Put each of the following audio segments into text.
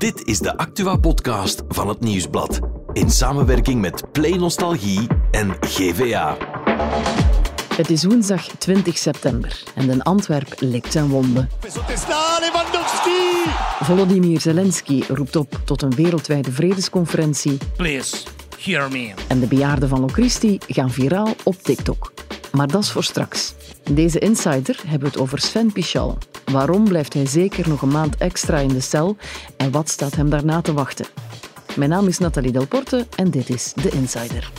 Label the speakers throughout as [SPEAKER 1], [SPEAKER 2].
[SPEAKER 1] Dit is de Actua-podcast van het Nieuwsblad. In samenwerking met Play Nostalgie en GVA.
[SPEAKER 2] Het is woensdag 20 september en in Antwerp likt zijn wonden. Volodymyr Zelensky roept op tot een wereldwijde vredesconferentie.
[SPEAKER 3] Please, hear me.
[SPEAKER 2] En de bejaarden van Locristi gaan viraal op TikTok. Maar dat is voor straks. In deze Insider hebben we het over Sven Pichal. Waarom blijft hij zeker nog een maand extra in de cel en wat staat hem daarna te wachten? Mijn naam is Nathalie Delporte en dit is de Insider.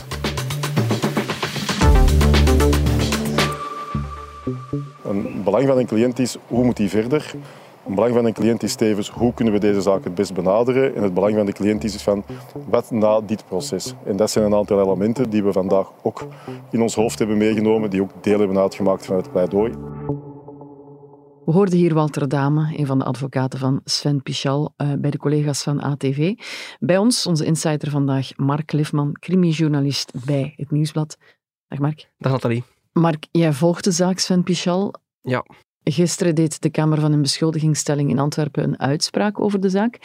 [SPEAKER 4] Een belang van een cliënt is hoe moet hij verder. Een belang van een cliënt is tevens hoe kunnen we deze zaak het best benaderen. En het belang van de cliënt is van wat na dit proces. En dat zijn een aantal elementen die we vandaag ook in ons hoofd hebben meegenomen, die ook deel hebben uitgemaakt van het pleidooi.
[SPEAKER 2] We hoorden hier Walter Dame, een van de advocaten van Sven Pichal, uh, bij de collega's van ATV. Bij ons, onze insider vandaag, Mark Lifman, crimijournalist bij het Nieuwsblad. Dag Mark.
[SPEAKER 5] Dag Nathalie.
[SPEAKER 2] Mark, jij volgt de zaak Sven Pichal.
[SPEAKER 5] Ja.
[SPEAKER 2] Gisteren deed de Kamer van een beschuldigingsstelling in Antwerpen een uitspraak over de zaak.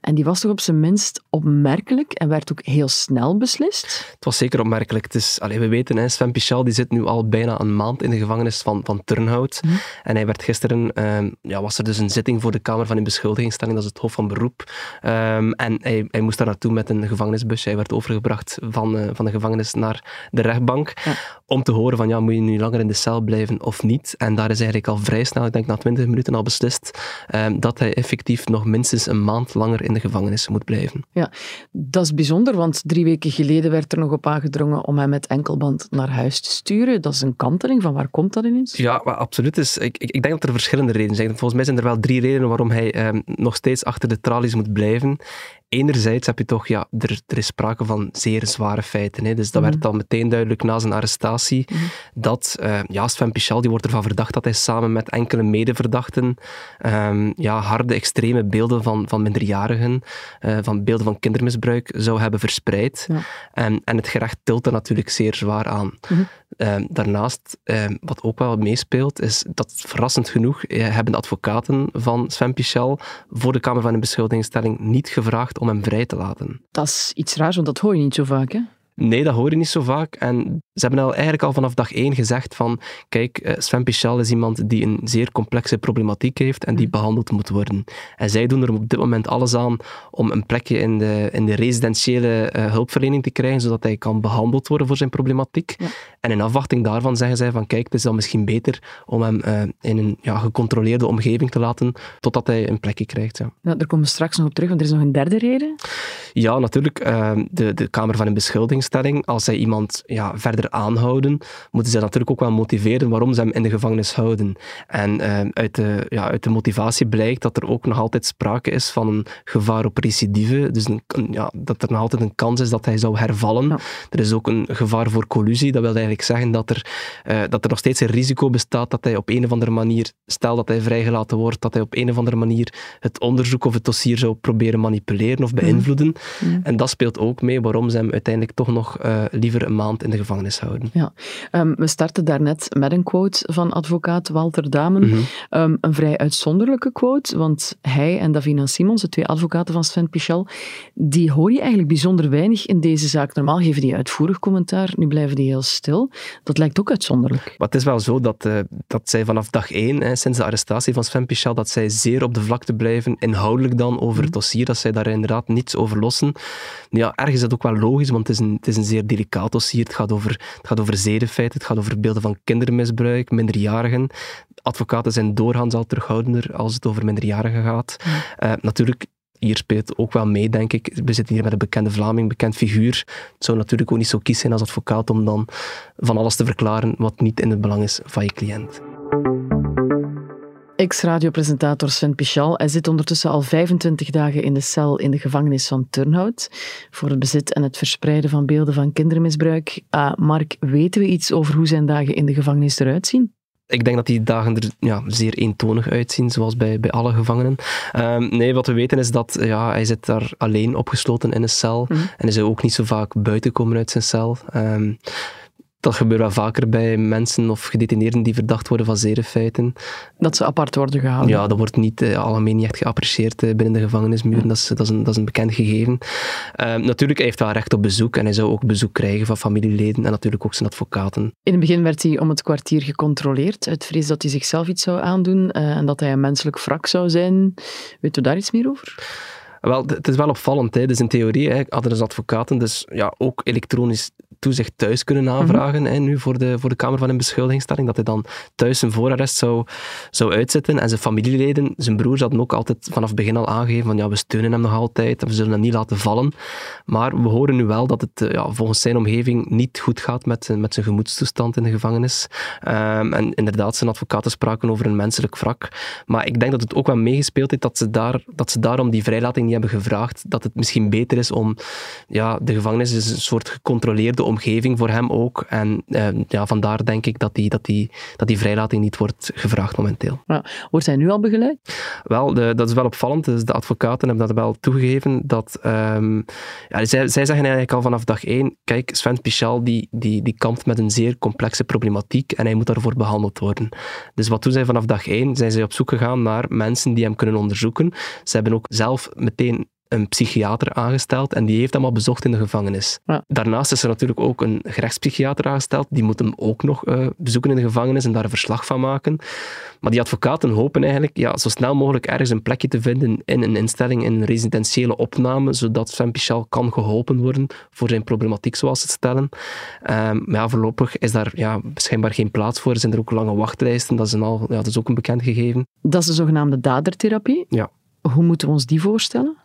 [SPEAKER 2] En die was toch op zijn minst opmerkelijk en werd ook heel snel beslist?
[SPEAKER 5] Het was zeker opmerkelijk. Het is, allez, we weten, hè, Sven Pichal die zit nu al bijna een maand in de gevangenis van, van Turnhout. Mm. En hij werd gisteren, um, ja, was er dus een zitting voor de Kamer van een beschuldigingsstelling, dat is het Hof van Beroep. Um, en hij, hij, moest daar naartoe met een gevangenisbusje. Hij werd overgebracht van, uh, van de gevangenis naar de rechtbank. Ja. Om te horen van, ja, moet je nu langer in de cel blijven of niet? En daar is eigenlijk al vrij snel, ik denk na 20 minuten al beslist, um, dat hij effectief nog minstens een maand langer in de gevangenis moet blijven.
[SPEAKER 2] Ja, dat is bijzonder, want drie weken geleden werd er nog op aangedrongen om hem met enkelband naar huis te sturen. Dat is een kanteling, van waar komt dat ineens?
[SPEAKER 5] Ja, absoluut. Is, ik, ik, ik, denk dat er verschillende redenen zijn. Volgens mij zijn er wel drie redenen waarom hij um, nog steeds achter de tralies moet blijven enerzijds heb je toch, ja, er, er is sprake van zeer zware feiten. Hè. Dus dat mm werd al meteen duidelijk na zijn arrestatie, mm dat uh, ja, Sven Pichal, die wordt ervan verdacht dat hij samen met enkele medeverdachten um, ja, harde, extreme beelden van, van minderjarigen, uh, van beelden van kindermisbruik zou hebben verspreid. Ja. Um, en het gerecht tilt er natuurlijk zeer zwaar aan. Mm -hmm. Um, daarnaast, wat ook wel meespeelt, is dat verrassend genoeg eh, hebben de advocaten van Sven Pichel voor de Kamer van een beschuldigingsstelling niet gevraagd om hem vrij te laten.
[SPEAKER 2] Dat is iets raars, want dat hoor je niet zo vaak, hè?
[SPEAKER 5] Nee, dat hoor je niet zo vaak. En ze hebben al eigenlijk al vanaf dag één gezegd van kijk, eh, Sven Pichal is iemand die een zeer complexe problematiek heeft en die mhm. behandeld moet worden. En zij doen er op dit moment alles aan om een plekje in de, in de residentiële uh, hulpverlening te krijgen, zodat hij kan behandeld worden voor zijn problematiek. Ja. En in afwachting daarvan zeggen zij van kijk, het is dan misschien beter om hem uh, in een ja, gecontroleerde omgeving te laten, totdat hij een plekje krijgt. Ja.
[SPEAKER 2] ja daar komen we straks nog op terug, want er is nog een derde reden.
[SPEAKER 5] Ja, natuurlijk. de, de Kamer van een als zij iemand ja, verder aanhouden, moeten ze natuurlijk ook wel motiveren waarom ze hem in de gevangenis houden. En uh, uit, de, ja, uit de motivatie blijkt dat er ook nog altijd sprake is van een gevaar op recidive. Dus een, ja, dat er nog altijd een kans is dat hij zou hervallen. Ja. Er is ook een gevaar voor collusie. Dat wil eigenlijk zeggen dat er, uh, dat er nog steeds een risico bestaat dat hij op een of andere manier, stel dat hij vrijgelaten wordt, dat hij op een of andere manier het onderzoek of het dossier zou proberen manipuleren of beïnvloeden. Mm. Mm. En dat speelt ook mee waarom ze hem uiteindelijk toch nog uh, liever een maand in de gevangenis houden.
[SPEAKER 2] Ja. Um, we starten daarnet met een quote van advocaat Walter Damen. Mm -hmm. um, een vrij uitzonderlijke quote, want hij en Davina Simons, de twee advocaten van Sven Pichel, die hoor je eigenlijk bijzonder weinig in deze zaak. Normaal geven die uitvoerig commentaar, nu blijven die heel stil. Dat lijkt ook uitzonderlijk.
[SPEAKER 5] Maar het is wel zo dat, uh, dat zij vanaf dag één, hè, sinds de arrestatie van Sven Pichel, dat zij zeer op de vlakte blijven, inhoudelijk dan over het dossier, dat zij daar inderdaad niets over lossen. Ja, ergens is dat ook wel logisch, want het is een, het is een zeer delicaat dossier. Het gaat over het gaat over zedenfeiten, het gaat over beelden van kindermisbruik, minderjarigen. Advocaten zijn doorgaans al terughoudender als het over minderjarigen gaat. Uh, natuurlijk, hier speelt ook wel mee, denk ik. We zitten hier met een bekende Vlaming, bekend figuur. Het zou natuurlijk ook niet zo kies zijn als advocaat om dan van alles te verklaren wat niet in het belang is van je cliënt.
[SPEAKER 2] Ex-radiopresentator Sven Pichal. Hij zit ondertussen al 25 dagen in de cel in de gevangenis van Turnhout voor het bezit en het verspreiden van beelden van kindermisbruik. Uh, Mark, weten we iets over hoe zijn dagen in de gevangenis eruit zien?
[SPEAKER 5] ik denk dat die dagen er ja, zeer eentonig uitzien, zoals bij, bij alle gevangenen. Um, nee, wat we weten is dat ja, hij zit daar alleen opgesloten in een cel. Mm. En hij zou ook niet zo vaak buiten komen uit zijn cel. Um, dat gebeurt wel vaker bij mensen of gedetineerden die verdacht worden van zedenfeiten.
[SPEAKER 2] Dat ze apart worden gehouden.
[SPEAKER 5] Ja, dat wordt niet uh, algemeen niet echt geapprecieerd uh, binnen de gevangenismuren. Dat, is, dat, is een, dat is een bekend gegeven. Uh, natuurlijk, hij heeft wel recht op bezoek en hij zou ook bezoek krijgen van familieleden en natuurlijk ook zijn advocaten.
[SPEAKER 2] In het begin werd hij om het kwartier gecontroleerd uit vrees dat hij zichzelf iets zou aandoen en dat hij een menselijk wrak zou zijn. Weet u daar iets meer over?
[SPEAKER 5] Wel, het is wel opvallend. Hè. Dus in theorie hè, hadden ze advocaten dus ja, ook elektronisch toezicht thuis kunnen aanvragen. Mm hè, nu voor de, voor de Kamer van een beschuldigingsstelling. Dat hij dan thuis zijn voorarrest zou, zou uitzetten. En zijn familieleden, zijn broers hadden ook altijd vanaf het begin al aangegeven van ja, we steunen hem nog altijd en we zullen hem niet laten vallen. Maar we horen nu wel dat het eh, ja, volgens zijn omgeving niet goed gaat met, met zijn gemoedstoestand in de gevangenis. Um, en inderdaad, zijn advocaten spraken over een menselijk wrak. Maar ik denk dat het ook wel meegespeeld heeft dat ze, daar, dat ze daarom die vrijlating niet hebben gevraagd. Dat het misschien beter is om ja, de gevangenis is een soort gecontroleerde omgeving voor hem ook. En uh, ja, vandaar denk ik dat die, dat, die, dat die vrijlating niet wordt gevraagd momenteel.
[SPEAKER 2] Ja. Wordt hij nu al begeleid?
[SPEAKER 5] Wel, de, dat is wel opvallend. Dus de advocaten hebben dat wel toegegeven. Dat, um, ja, zij, zij zeggen eigenlijk al vanaf dag één, kijk, Sven Pichal die, die, die kampt met een zeer complexe problematiek en hij moet daarvoor behandeld worden. Dus wat doen zij vanaf dag één? Zijn zij op zoek gegaan naar mensen die hem kunnen onderzoeken. Ze hebben ook zelf meteen een psychiater aangesteld en die heeft hem al bezocht in de gevangenis. Ja. Daarnaast is er natuurlijk ook een gerechtspsychiater aangesteld, die moet hem ook nog uh, bezoeken in de gevangenis en daar een verslag van maken. Maar die advocaten hopen eigenlijk ja, zo snel mogelijk ergens een plekje te vinden in een instelling, in een residentiële opname, zodat Sven Pichal kan geholpen worden voor zijn problematiek, zoals ze het stellen. Um, maar ja, voorlopig is daar ja, schijnbaar geen plaats voor. Er zijn er ook lange wachtlijsten, dat is, een al, ja, dat is ook een bekend gegeven.
[SPEAKER 2] Dat is de zogenaamde dadertherapie.
[SPEAKER 5] Ja.
[SPEAKER 2] Hoe moeten we ons die voorstellen?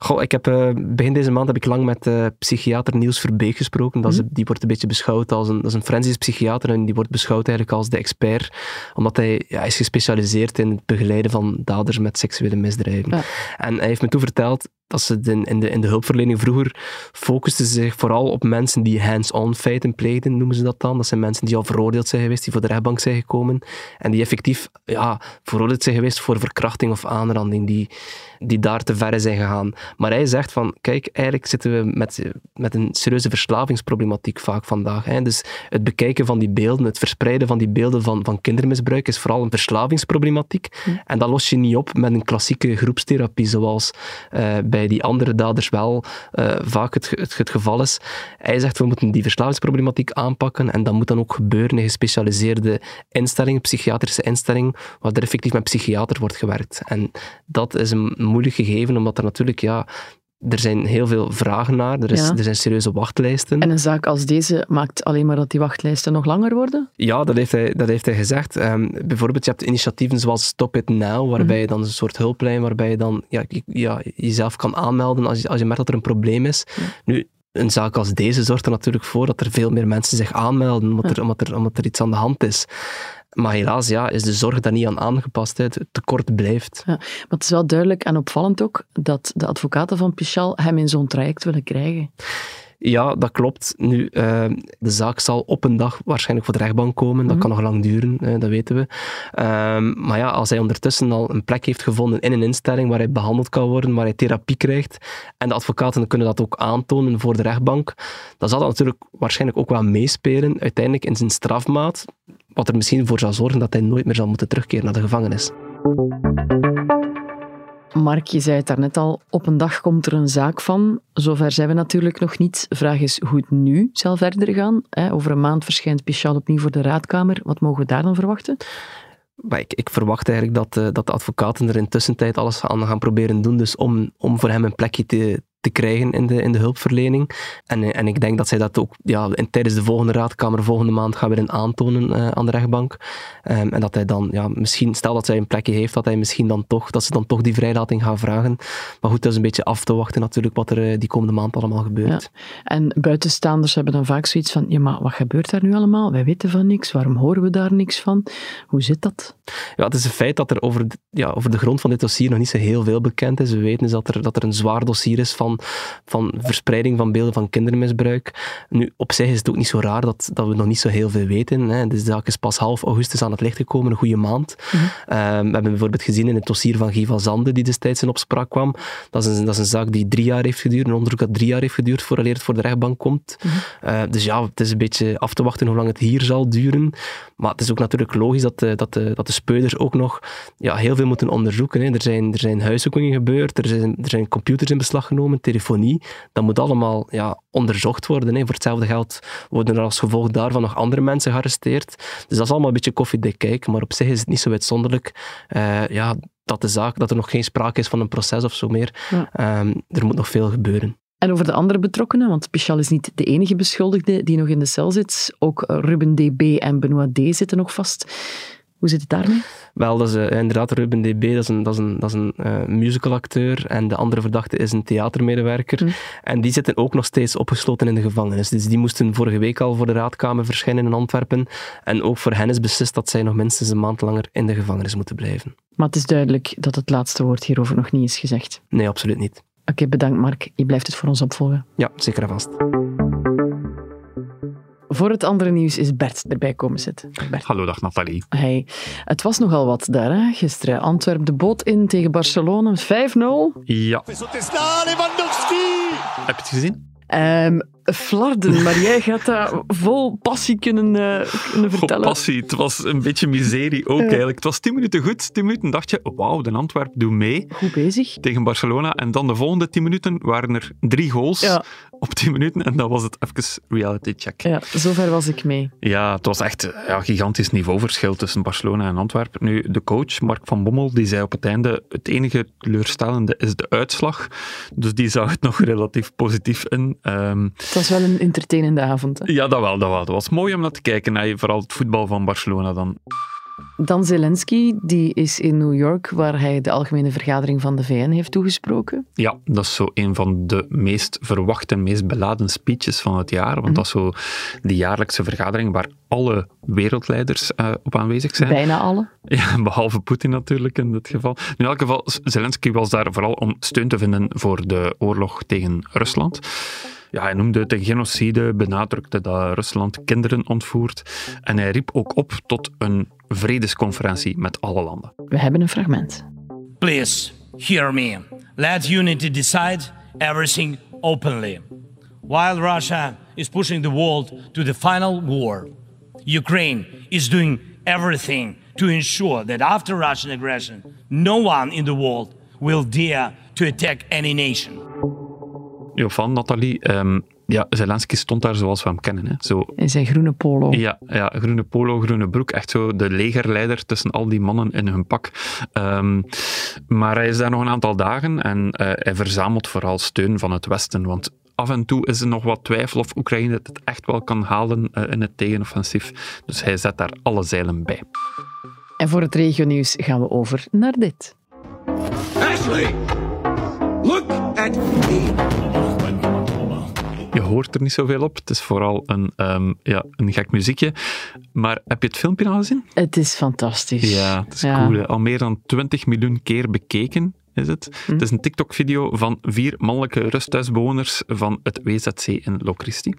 [SPEAKER 5] Goh, ik heb, uh, begin deze maand heb ik lang met uh, psychiater Niels Verbeek gesproken. Dat is, mhm. Die wordt een beetje beschouwd als een, dat is een forensisch psychiater en die wordt beschouwd eigenlijk als de expert, omdat hij ja, is gespecialiseerd in het begeleiden van daders met seksuele misdrijven. Ja. En hij heeft me toen verteld dat ze in, in, de, in de hulpverlening vroeger focusten zich vooral op mensen die hands-on feiten pleegden, noemen ze dat dan. Dat zijn mensen die al veroordeeld zijn geweest, die voor de rechtbank zijn gekomen en die effectief ja, veroordeeld zijn geweest voor verkrachting of aanranding, die, die daar te ver zijn gegaan. Maar hij zegt van, kijk, eigenlijk zitten we met, met een serieuze verslavingsproblematiek vaak vandaag. Hè. Dus het bekijken van die beelden, het verspreiden van die beelden van, van kindermisbruik is vooral een verslavingsproblematiek. En dat los je niet op met een klassieke groepstherapie, zoals uh, bij die andere daders wel uh, vaak het, het, geval is. Hij zegt, we moeten die verslavingsproblematiek aanpakken en dat moet dan ook gebeuren in gespecialiseerde instellingen, psychiatrische instellingen, waar er effectief met psychiater wordt gewerkt. En dat is een moeilijk gegeven, omdat er natuurlijk, ja, er zijn heel veel vragen naar, er, is, er zijn serieuze wachtlijsten.
[SPEAKER 2] En een zaak als deze maakt alleen maar dat die wachtlijsten nog langer worden?
[SPEAKER 5] Ja, dat heeft hij, dat heeft hij gezegd. Um, bijvoorbeeld, je hebt initiatieven zoals Stop It Now, waarbij mhm. je dan een soort hulplijn, waarbij je dan ja, ja, jezelf kan aanmelden als je, als je merkt dat er een probleem is. Nu, een zaak als deze zorgt er natuurlijk voor dat er veel meer mensen zich aanmelden, omdat, er, omdat, er, omdat er iets aan de hand is. Maar helaas ja, is de zorg daar niet aan aangepast. Het tekort blijft. Ja,
[SPEAKER 2] maar het is wel duidelijk en opvallend ook dat de advocaten van Pichal hem in zo'n traject willen krijgen.
[SPEAKER 5] Ja, dat klopt. Nu, uh, de zaak zal op een dag waarschijnlijk voor de rechtbank komen. Dat mhm. kan nog lang duren, uh, dat weten we. Uh, maar ja, als hij ondertussen al een plek heeft gevonden in een instelling waar hij behandeld kan worden, waar hij therapie krijgt, en de advocaten kunnen dat ook aantonen voor de rechtbank, dan zal dat natuurlijk waarschijnlijk ook wel meespelen uiteindelijk in zijn strafmaat, wat er misschien voor zal zorgen dat hij nooit meer zal moeten terugkeren naar de gevangenis.
[SPEAKER 2] Mark, je zei het daarnet al, op een dag komt er een zaak van. Zover zijn we natuurlijk nog niet. Vraag is hoe het nu zal verder gaan. Over een maand verschijnt Pichal opnieuw voor de raadkamer. Wat mogen we daar dan verwachten?
[SPEAKER 5] ik, ik, verwacht eigenlijk dat, uh, dat de advocaten er intussen tijd alles aan gaan proberen doen. Dus om, om voor hem een plekje te, te krijgen in de, in de hulpverlening. En, en ik denk dat zij dat ook ja, in, tijdens de volgende raadkamer volgende maand gaan weer aantonen uh, aan de rechtbank. Um, en dat hij dan, ja, misschien, stel dat zij een plekje heeft, dat hij misschien dan toch, dat ze dan toch die vrijlating gaan vragen. Maar goed, dat is een beetje af te wachten natuurlijk wat er uh, die komende maand allemaal gebeurt. Ja.
[SPEAKER 2] En buitenstaanders hebben dan vaak zoiets van, ja, maar wat gebeurt daar nu allemaal? Wij weten van niks, waarom horen we daar niks van? Hoe zit dat?
[SPEAKER 5] Ja, het is een feit dat er over de, ja, over de grond van dit dossier nog niet zo heel veel bekend is. We weten dus dat er, dat er een zwaar dossier is van van, van verspreiding van beelden van kindermisbruik. Nu, op zich is het ook niet zo raar dat, dat we nog niet zo heel veel weten. Hè. De zaak is pas half augustus aan het licht gekomen, een goede maand.
[SPEAKER 2] Mhm.
[SPEAKER 5] Ehm, we hebben bijvoorbeeld gezien in het dossier van Guy van Zande, die destijds in opspraak kwam. Dat is, een, dat is een zaak die drie jaar heeft geduurd, een onderzoek dat drie jaar heeft geduurd voordat het voor de rechtbank komt.
[SPEAKER 2] Mhm.
[SPEAKER 5] Eh, dus ja, het is een beetje af te wachten hoe lang het hier zal duren. Maar het is ook natuurlijk logisch dat de, dat de, dat de speuders ook nog ja, heel veel moeten onderzoeken. Hè. Er, zijn, er zijn huiszoekingen gebeurd, er zijn, er zijn computers in beslag genomen, telefonie. Dat moet allemaal ja, onderzocht worden. Hè. Voor hetzelfde geld worden er als gevolg daarvan nog andere mensen gearresteerd. Dus dat is allemaal een beetje koffiedik kijken, maar op zich is het niet zo uitzonderlijk uh, ja, dat de zaak, dat er nog geen sprake is van een proces of zo meer. Ja. Um, er moet nog veel gebeuren.
[SPEAKER 2] En over de andere betrokkenen, want Pichal is niet de enige beschuldigde die nog in de cel zit. Ook Ruben DB en Benoit D. zitten nog vast. Hoe zit het daarmee?
[SPEAKER 5] Wel, dat is uh, inderdaad Ruben DB, dat is een, dat is een, dat is een uh, musicalacteur. En de andere verdachte is een theatermedewerker. Mm. En die zitten ook nog steeds opgesloten in de gevangenis. Dus die moesten vorige week al voor de raadkamer verschijnen in Antwerpen. En ook voor hen is beslist dat zij nog minstens een maand langer in de gevangenis moeten blijven.
[SPEAKER 2] Maar het is duidelijk dat het laatste woord hierover nog niet is gezegd.
[SPEAKER 5] Nee, absoluut niet.
[SPEAKER 2] Oké, okay, bedankt Mark. Je blijft het voor ons opvolgen.
[SPEAKER 5] Ja, zeker en vast.
[SPEAKER 2] Voor het andere nieuws is Bert erbij komen zitten. Bert.
[SPEAKER 6] Hallo, dag Nathalie.
[SPEAKER 2] Hey. Het was nogal wat daar, hè? gisteren. Antwerp de boot in tegen Barcelona, 5-0.
[SPEAKER 6] Ja. Heb je het gezien?
[SPEAKER 2] Um, flarden, maar jij gaat dat vol passie kunnen, uh, kunnen vertellen.
[SPEAKER 6] Vol passie, het was een beetje miserie ook ja. eigenlijk. Het was 10 minuten goed, 10 minuten dacht je, wauw, de Antwerp doet mee.
[SPEAKER 2] Goed bezig.
[SPEAKER 6] Tegen Barcelona. En dan de volgende 10 minuten waren er drie goals ja. op 10 minuten. En dan was het even reality check.
[SPEAKER 2] Ja, zover was ik mee.
[SPEAKER 6] Ja, het was echt een ja, gigantisch niveauverschil tussen Barcelona en Antwerpen. Nu, de coach, Mark van Bommel, die zei op het einde, het enige teleurstellende is de uitslag. Dus die zag het nog relatief positief in. Um,
[SPEAKER 2] het was wel een entertainende avond. Hè?
[SPEAKER 6] Ja, dat wel, dat wel. Dat was mooi om naar te kijken. Naar vooral het voetbal van Barcelona dan.
[SPEAKER 2] Dan Zelensky, die is in New York, waar hij de algemene vergadering van de VN heeft toegesproken.
[SPEAKER 6] Ja, dat is zo een van de meest verwachte en meest beladen speeches van het jaar. Want mm. dat is zo die jaarlijkse vergadering waar alle wereldleiders uh, op aanwezig zijn.
[SPEAKER 2] Bijna alle.
[SPEAKER 6] Ja, behalve Poetin natuurlijk in dit geval. In elk geval, Zelensky was daar vooral om steun te vinden voor de oorlog tegen Rusland. Ja, hij noemde het een genocide, benadrukte dat Rusland kinderen ontvoert. En hij riep ook op tot een vredesconferentie met alle landen.
[SPEAKER 2] We hebben een fragment.
[SPEAKER 3] Please, hear me. Let unity decide everything openly. While Russia is pushing the world to the final war, Ukraine is doing everything to ensure that after Russian aggression, no one in the world will dare to attack any nation.
[SPEAKER 6] Jo, van Nathalie. Um, ja, Zelensky stond daar zoals we hem kennen. Hè. Zo,
[SPEAKER 2] in zijn groene polo.
[SPEAKER 6] Ja, ja, groene polo, groene broek. Echt zo de legerleider tussen al die mannen in hun pak. Um, maar hij is daar nog een aantal dagen en uh, hij verzamelt vooral steun van het Westen. Want af en toe is er nog wat twijfel of Oekraïne het echt wel kan halen uh, in het tegenoffensief. Dus hij zet daar alle zeilen bij.
[SPEAKER 2] En voor het regionieuws gaan we over naar dit.
[SPEAKER 7] Ashley! Look at me!
[SPEAKER 6] Je hoort er niet zoveel op. Het is vooral een, um, ja, een gek muziekje. Maar heb je het filmpje al gezien?
[SPEAKER 2] Het is fantastisch.
[SPEAKER 6] Ja, het is ja. cool. Hè? Al meer dan 20 miljoen keer bekeken is het. Hm. Het is een TikTok-video van vier mannelijke rusthuisbewoners van het WZC in Locristi.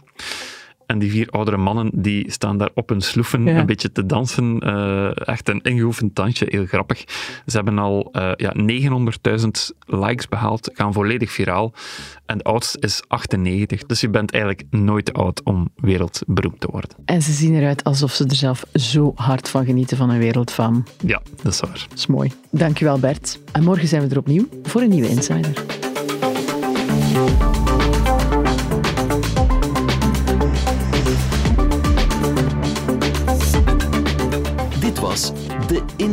[SPEAKER 6] En die vier oudere mannen die staan daar op hun sloeven ja. een beetje te dansen. Uh, echt een ingeoefend dansje, heel grappig. Ze hebben al uh, ja, 900.000 likes behaald, gaan volledig viraal. En de oudste is 98, dus je bent eigenlijk nooit te oud om wereldberoemd te worden.
[SPEAKER 2] En ze zien eruit alsof ze er zelf zo hard van genieten van een wereldfaam.
[SPEAKER 6] Ja, dat is waar.
[SPEAKER 2] Dat is mooi. Dankjewel Bert. En morgen zijn we er opnieuw voor een nieuwe Insider.